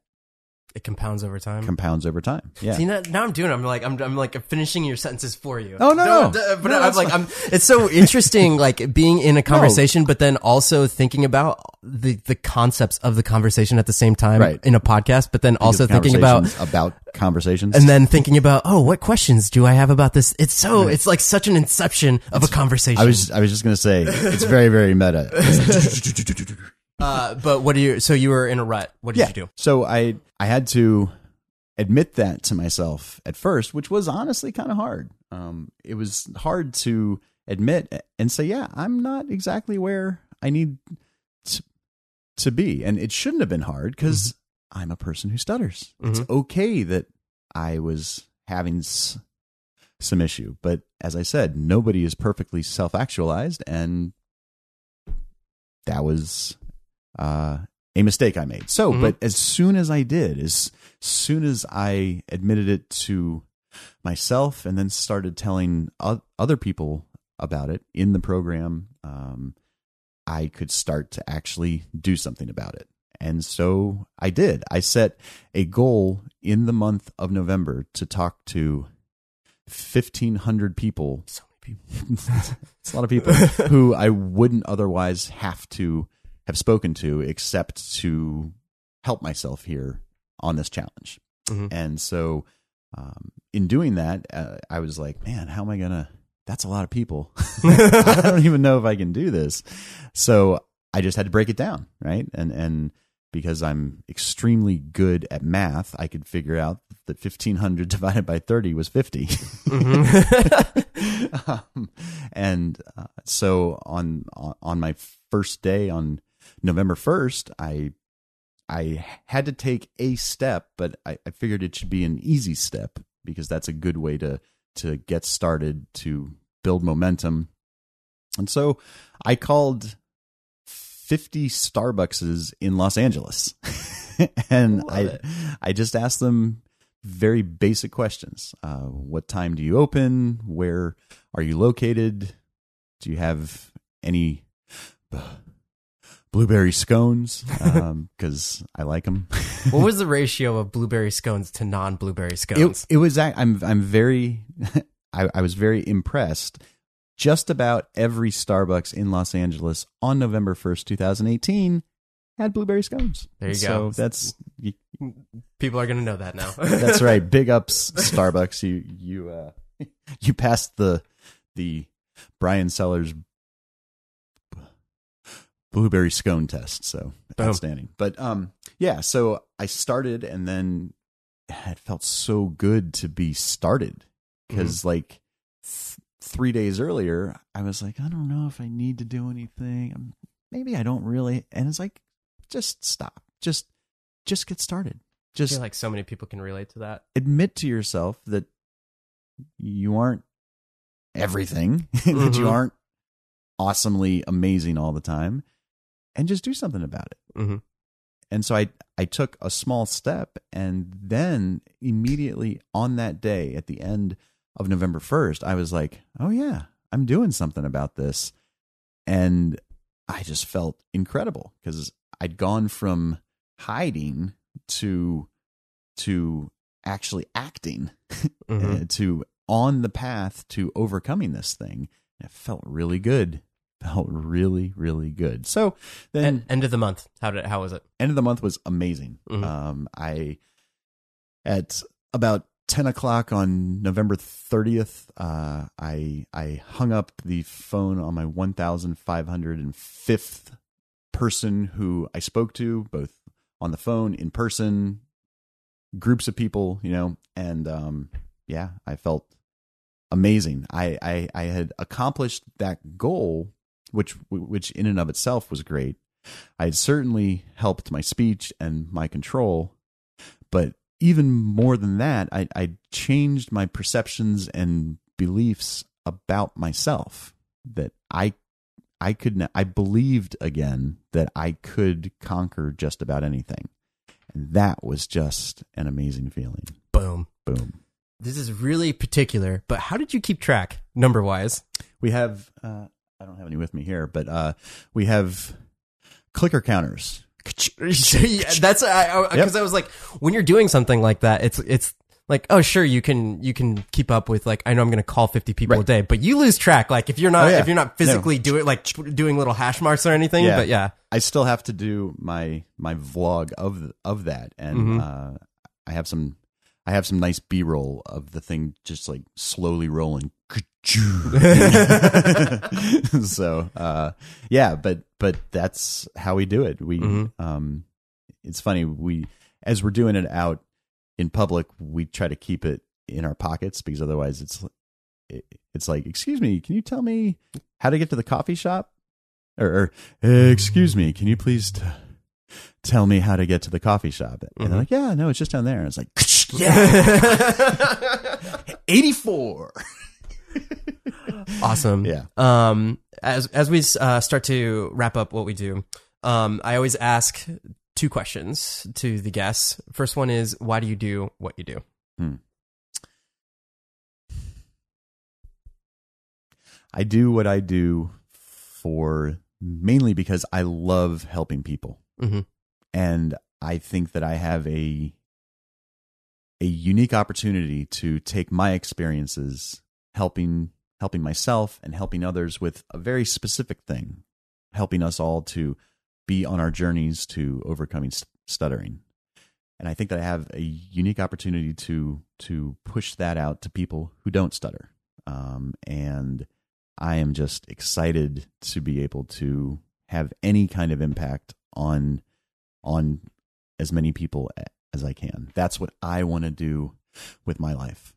it compounds over time? compounds over time. Yeah. See now, now I'm doing. it. I'm like I'm I'm like finishing your sentences for you. Oh, no, no. d- uh, but No, I'm like I'm. It's so interesting, like being in a conversation, but then also thinking about the the concepts of the conversation at the same time Right. in a podcast. But then also thinking about Conversations about conversations and then thinking about oh, what questions do I have about this? It's so it's like such an inception of a conversation. I was I was just gonna say it's very very meta. uh, but what do you? So you were in a rut. What did yeah. you do? So I I had to admit that to myself at first, which was honestly kind of hard. Um, it was hard to admit and say, yeah, I'm not exactly where I need to, to be, and it shouldn't have been hard because I'm a person who stutters. It's okay that I was having s- some issue, but as I said, nobody is perfectly self actualized, and that was uh, a mistake I made. So, Mhm. but as soon as I did, as soon as I admitted it to myself and then started telling other people about it in the program, um, I could start to actually do something about it. And so I did. I set a goal in the month of November to talk to 1,500 people So many people. it's a lot of people who I wouldn't otherwise have to have spoken to except to help myself here on this challenge. Mhm. And so, um, in doing that, uh, I was like, man, how am I going to? That's a lot of people. I don't even know if I can do this. So I just had to break it down, right? And and because I'm extremely good at math, I could figure out that 1500 divided by 30 was 50. um, and uh, so on- on my first day on November 1st, I I had to take a step, but I, I figured it should be an easy step because that's a good way to to get started to build momentum. And so I called 50 Starbuckses in Los Angeles. and Love I it. I just asked them very basic questions. Uh, what time do you open? Where are you located? Do you have any blueberry scones? Because I like them. what was the ratio of blueberry scones to non-blueberry scones? it was. I'm. I'm very. I, I was very impressed. Just about every Starbucks in Los Angeles on November first, two thousand eighteen, had blueberry scones. There you so go. That's you, People are gonna know that now. That's right. Big ups, Starbucks. You you uh you passed the the Brian Sellers blueberry scone test. So Boom. outstanding. But um, yeah. So I started, and then it felt so good to be started because like th- three days earlier, I was like, I don't know if I need to do anything. Maybe I don't really. And it's like, just stop. Just just get started. I Just feel like so many people can relate to that. admit to yourself that you aren't everything, that you Mhm. aren't awesomely amazing all the time, and just do something about it. Mhm. And so I I took a small step, and then immediately on that day, at the end of November first, I was like, "Oh yeah, I'm doing something about this," and I just felt incredible because I'd gone from hiding to to actually acting Mhm. uh, to on the path to overcoming this thing. And it felt really good. Felt really, really good. So then En- end of the month. How did how was it? end of the month was amazing. Mhm. Um, I at about ten o'clock on November thirtieth, uh, I I hung up the phone on my one thousand five hundred and fifth person who I spoke to, both on the phone, in person, groups of people, you know, and um, yeah, I felt amazing. I, I I had accomplished that goal, which which in and of itself was great. I had certainly helped my speech and my control, but even more than that, I, I changed my perceptions and beliefs about myself. That I I could I believed again that I could conquer just about anything, and that was just an amazing feeling. Boom. Boom. This is really particular, but how did you keep track number wise? We have uh, I don't have any with me here, but uh, we have clicker counters. yeah, that's because I, Yep. I was like, when you're doing something like that, it's it's like, oh sure, you can you can keep up with like I know I'm going to call 50 people a day, but you lose track. Like if you're not Oh, yeah. if you're not physically doing like doing little hash marks or anything. Yeah. But yeah, I still have to do my my vlog of of that, and Mhm. uh, I have some I have some nice B roll of the thing just like slowly rolling. so uh, yeah, but but that's how we do it. We Mhm. um, it's funny we as we're doing it out in public, we try to keep it in our pockets because otherwise it's it, it's like, excuse me, can you tell me how to get to the coffee shop? Or, or "Uh, excuse me, can you please t- tell me how to get to the coffee shop? And Mhm. they're like, yeah, no, it's just down there. And it's like, yeah, 84. awesome. Yeah. Um, as as we uh, start to wrap up what we do, um, I always ask two questions to the guests. First one is, why do you do what you do? I do what I do for mainly because I love helping people. hmm and I think that I have a a unique opportunity to take my experiences helping helping myself and helping others with a very specific thing, helping us all to be on our journeys to overcoming stuttering. And I think that I have a unique opportunity to to push that out to people who don't stutter. Um, and I am just excited to be able to have any kind of impact on on as many people as I can. That's what I want to do with my life.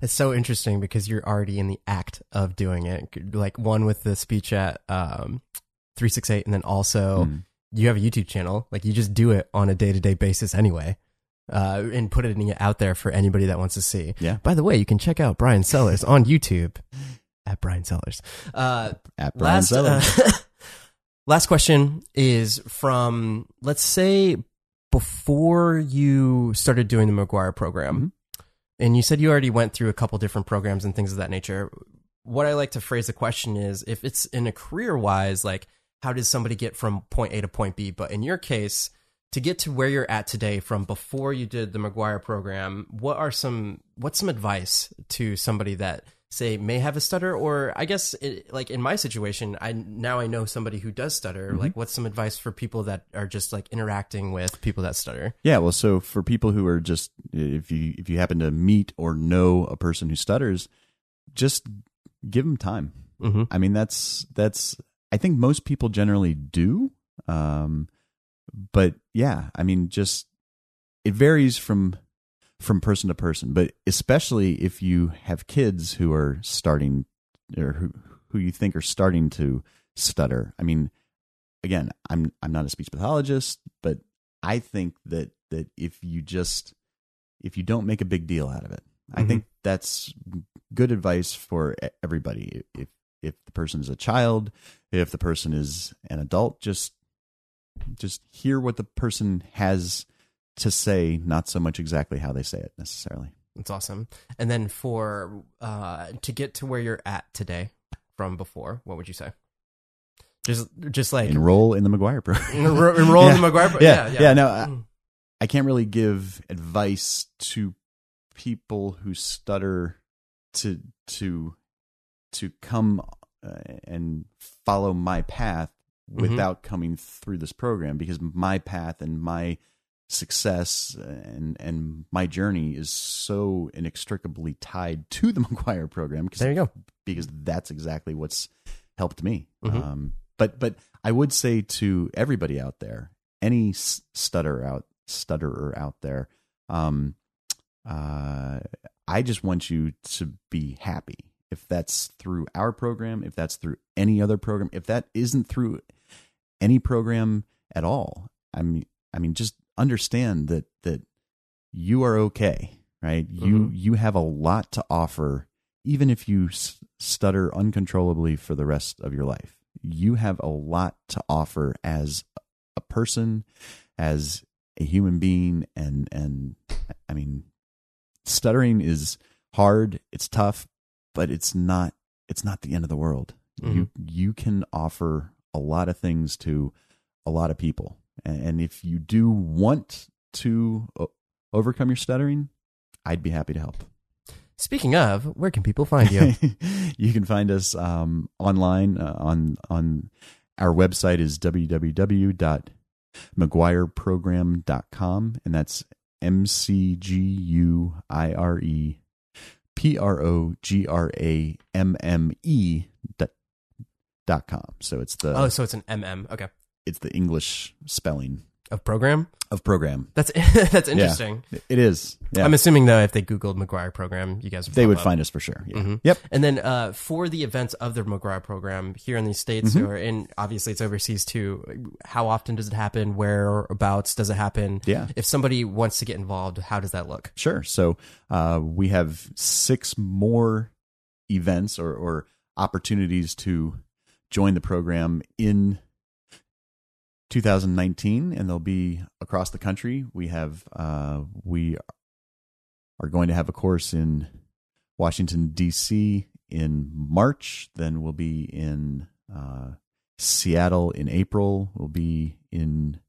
It's so interesting because you're already in the act of doing it. Like one with the speech at um, 368, and then also Mm. you have a YouTube channel. Like you just do it on a day to day basis anyway, uh, and put it out there for anybody that wants to see. Yeah. By the way, you can check out Brian Sellers on YouTube at Brian Sellers. Uh, At Brian last, Sellers. uh, last question is from let's say before you started doing the McGuire program, Mm-hmm. And you said you already went through a couple different programs and things of that nature. What I like to phrase the question is if it's in a career wise, like how does somebody get from point A to point B? But in your case, to get to where you're at today from before you did the McGuire program, what are some what's some advice to somebody that say may have a stutter or I guess it, like in my situation, I now I know somebody who does stutter. Mm-hmm. Like what's some advice for people that are just like interacting with people that stutter? yeah, well, so for people who are just if you if you happen to meet or know a person who stutters, just give them time. Mm-hmm. I mean, that's that's I think most people generally do, Um, but yeah, I mean, just it varies from from person to person, but especially if you have kids who are starting or who who you think are starting to stutter. I mean, again, I'm I'm not a speech pathologist, but I think that that if you just if you don't make a big deal out of it, I Mhm. think that's good advice for everybody. If if the person is a child, if the person is an adult, just just hear what the person has to say, not so much exactly how they say it necessarily. That's awesome. And then for uh, to get to where you're at today from before, what would you say? Just just like Enroll in the McGuire program. enroll, enroll in the McGuire. program. Yeah, yeah, yeah, no, I- Mm. I can't really give advice to people who stutter to to to come uh, and follow my path Mhm. without coming through this program because my path and my success and and my journey is so inextricably tied to the McGuire program because There you go. because that's exactly what's helped me. Mhm. Um, but but I would say to everybody out there, any stutter out stutterer out there, um, uh, I just want you to be happy. If that's through our program, if that's through any other program, if that isn't through any program at all, I mean, I mean, just understand that that you are okay, right? You Mhm. you have a lot to offer, even if you stutter uncontrollably for the rest of your life. You have a lot to offer as a person, as a human being, and and I mean, stuttering is hard. It's tough, but it's not. It's not the end of the world. You you can offer a lot of things to a lot of people, and, if you do want to overcome your stuttering, I'd be happy to help. Speaking of, where can people find you? you can find us um, online uh, on on our website is www.mcguireprogram.com and that's m c g u i r e p r o g r a m m e dot, dot com. So it's the oh, so it's an MM. Okay, it's the English spelling of program. of program. That's that's interesting. It is. Yeah. I'm assuming though, if they Googled McGuire program, you guys would they would up. find us for sure. Yeah. Mhm. Yep. And then uh, for the events of the McGuire program here in the states, Mhm. or in obviously it's overseas too. How often does it happen? Whereabouts does it happen? Yeah. If somebody wants to get involved, how does that look? Sure. So uh, we have six more events or, or opportunities to join the program in 2019, and they'll be across the country. We have uh, we are going to have a course in Washington D.C. in March. Then we'll be in uh, Seattle in April. We'll be in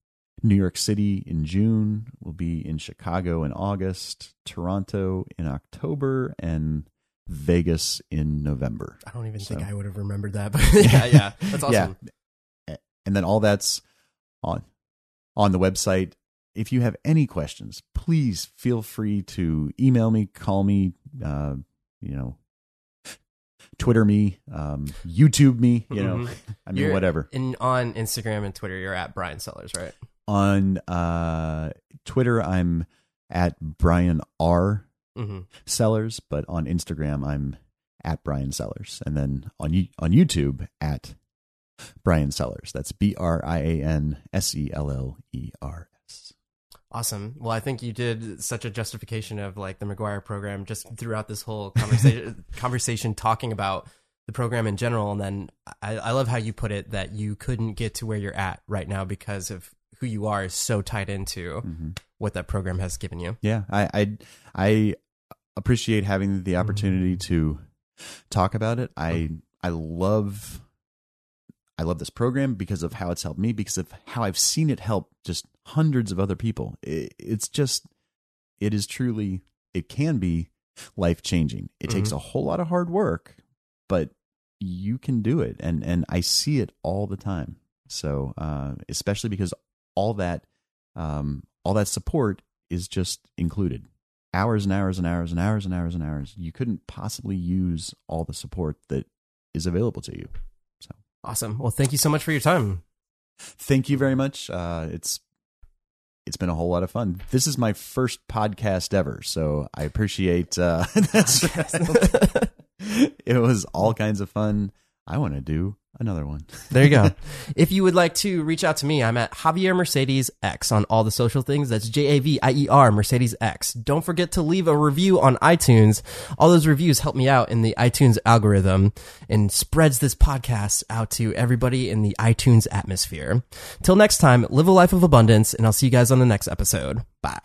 New York City in June. We'll be in Chicago in August, Toronto in October, and Vegas in November. I don't even think I would have remembered that, but yeah, yeah, that's awesome. Yeah. And then all that's on on the website. If you have any questions, please feel free to email me, call me, uh, you know, Twitter me, um, YouTube me, you know, Mhm. I mean, You're- whatever. In on Instagram and Twitter, you're at Brian Sellers, right? On uh, Twitter, I'm at Brian R. Mm-hmm. Sellers, but on Instagram I'm at Brian Sellers, and then on on YouTube at Brian Sellers. That's B R I A N S E L L E R S. Awesome. Well, I think you did such a justification of like the McGuire program just throughout this whole conversation, conversation talking about the program in general. And then I, I love how you put it that you couldn't get to where you're at right now because of who you are is so tied into Mm-hmm. what that program has given you. Yeah, I, I I appreciate having the opportunity to talk about it. I I love I love this program because of how it's helped me, because of how I've seen it help just hundreds of other people. It, it's just it is truly it can be life changing. It takes Mhm. a whole lot of hard work, but you can do it, and and I see it all the time. So uh, especially because all that um, all that support is just included hours and hours and hours and hours and hours and hours you couldn't possibly use all the support that is available to you Awesome. Well, thank you so much for your time. Thank you very much. Uh, it's it's been a whole lot of fun. This is my first podcast ever, so I appreciate. Uh, it was all kinds of fun. I want to do another one. There you go. if you would like to reach out to me, I'm at Javier Mercedes X on all the social things. That's J A V I E R Mercedes X. Don't forget to leave a review on iTunes. All those reviews help me out in the iTunes algorithm and spreads this podcast out to everybody in the iTunes atmosphere. Till next time, live a life of abundance, and I'll see you guys on the next episode. Bye.